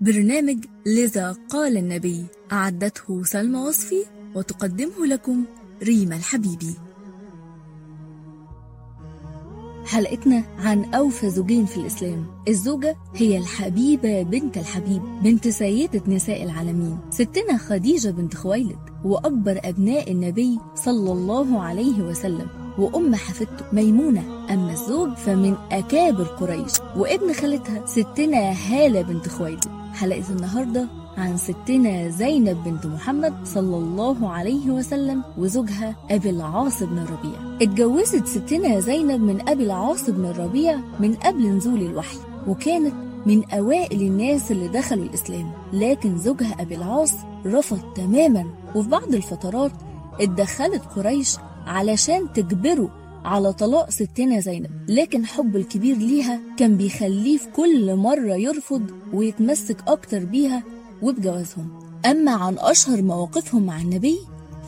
برنامج لذا قال النبي أعدته سلمى وصفي وتقدمه لكم ريما الحبيبي حلقتنا عن أوفى زوجين في الإسلام. الزوجة هي الحبيبة بنت الحبيب بنت سيدة نساء العالمين ستنا خديجة بنت خويلد وأكبر أبناء النبي صلى الله عليه وسلم. وأم حفيدته ميمونة أما الزوج فمن أكابر قريش. وابن خالتها ستنا هالة بنت خويلد. حلقة النهاردة عن ستنا زينب بنت محمد صلى الله عليه وسلم وزوجها أبي العاص بن الربيع. اتجوزت ستنا زينب من أبي العاص بن الربيع من قبل نزول الوحي وكانت من أوائل الناس اللي دخلوا الإسلام. لكن زوجها أبي العاص رفض تماما. وفي بعض الفترات اتدخلت قريش علشان تجبره على طلاق ستنا زينب. لكن حبه الكبير ليها كان بيخليه في كل مرة يرفض ويتمسك أكتر بيها وبجوازهم. أما عن أشهر مواقفهم مع النبي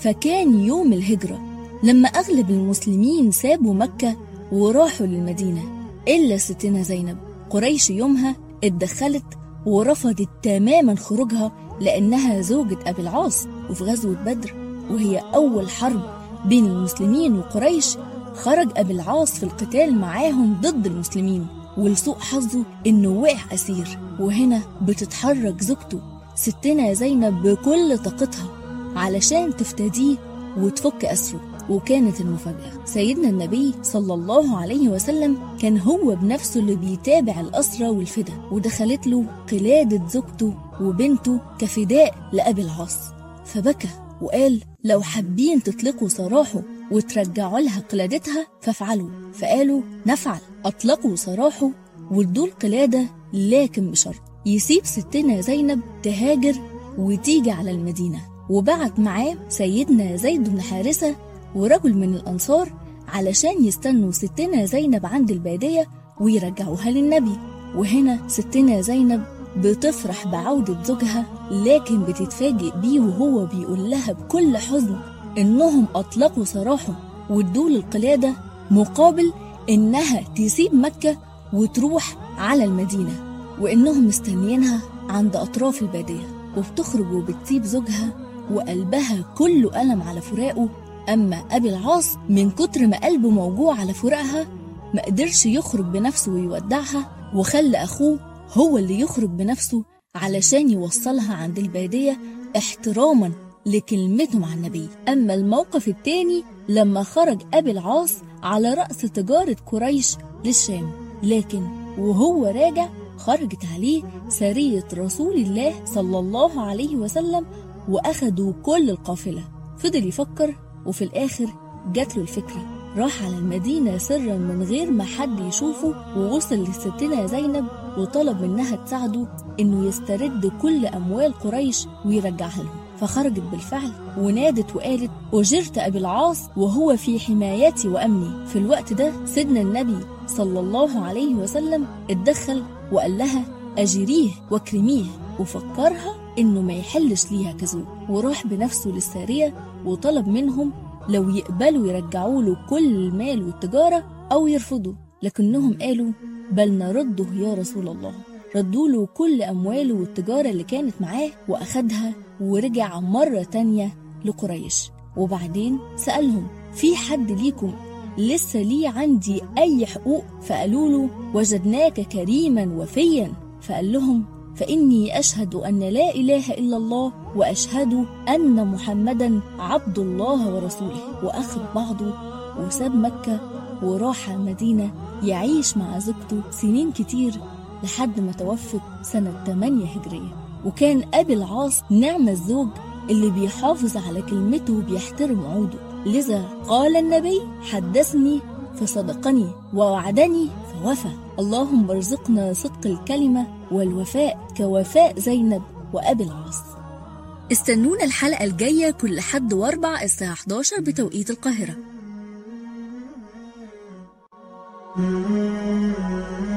فكان يوم الهجرة لما أغلب المسلمين سابوا مكة وراحوا للمدينة إلا ستنا زينب. قريش يومها اتدخلت ورفضت تماما خروجها لأنها زوجة أبي العاص وفي غزوة بدر وهي أول حرب بين المسلمين وقريش خرج أبي العاص في القتال معاهم ضد المسلمين ولسوء حظه إنه وقع أسير وهنا بتتحرك زوجته ستنا زينب بكل طاقتها علشان تفتديه وتفك أسره. وكانت المفاجأة سيدنا النبي صلى الله عليه وسلم كان هو بنفسه اللي بيتابع الأسرى والفدا ودخلت له قلادة زوجته وبنته كفداء لأبي العاص. فبكى وقال لو حابين تطلقوا سراحه وترجعوا لها قلادتها فافعلوا. فقالوا نفعل أطلقوا سراحه وادوا القلادة لكن بشرط يسيب ستنا زينب تهاجر وتيجي على المدينة. وبعت معاه سيدنا زيد بن حارثة ورجل من الأنصار علشان يستنوا ستنا زينب عند البادية ويرجعوها للنبي. وهنا ستنا زينب بتفرح بعودة زوجها لكن بتتفاجئ بيه وهو بيقول لها بكل حزن إنهم أطلقوا سراحه وادوا القلادة مقابل إنها تسيب مكة وتروح على المدينة وإنهم مستنيينها عند أطراف البادية. وبتخرج وبتسيب زوجها وقلبها كله ألم على فراقه أما أبي العاص من كتر ما قلبه موجوع على فراقها ما قدرش يخرج بنفسه ويودعها وخلى أخوه هو اللي يخرج بنفسه علشان يوصلها عند البادية احتراما لكلمته مع النبي. أما الموقف التاني لما خرج أبي العاص على رأس تجارة قريش للشام. لكن وهو راجع خرجت عليه سرية رسول الله صلى الله عليه وسلم وأخدوا كل القافلة. فضل يفكر وفي الآخر جات له الفكرة. راح على المدينة سرا من غير ما حد يشوفه ووصل لستنا زينب وطلب منها تساعده إنه يسترد كل أموال قريش ويرجعها لهم. فخرجت بالفعل ونادت وقالت أجرت أبي العاص وهو في حمايتي وأمني. في الوقت ده سيدنا النبي صلى الله عليه وسلم اتدخل وقال لها أجريه وأكرميه. وفكرها إنه ما يحلش ليها كذوب. وراح بنفسه للسارية وطلب منهم لو يقبلوا يرجعوا له كل المال والتجارة أو يرفضوا. لكنهم قالوا بل نرده يا رسول الله. ردوا له كل أمواله والتجارة اللي كانت معاه وأخدها ورجع مرة تانية لقريش. وبعدين سألهم في حد ليكم لسه ليه عندي أي حقوق؟ فقالوا له وجدناك كريما وفيا. فقال لهم فإني أشهد أن لا إله إلا الله وأشهد أن محمدا عبد الله ورسوله. وأخذ بعضه وساب مكة وراح المدينة يعيش مع زوجته سنين كتير لحد ما توفت سنة 8 هجرية. وكان أبي العاص نعم الزوج اللي بيحافظ على كلمته وبيحترم عوده. لذا قال النبي حدثني فصدقني ووعدني فوفى. اللهم ارزقنا صدق الكلمة والوفاء كوفاء زينب وأبي العاص. استنونا الحلقة الجاية كل حد وأربع الساعة 11 بتوقيت القاهرة. Mm-hmm.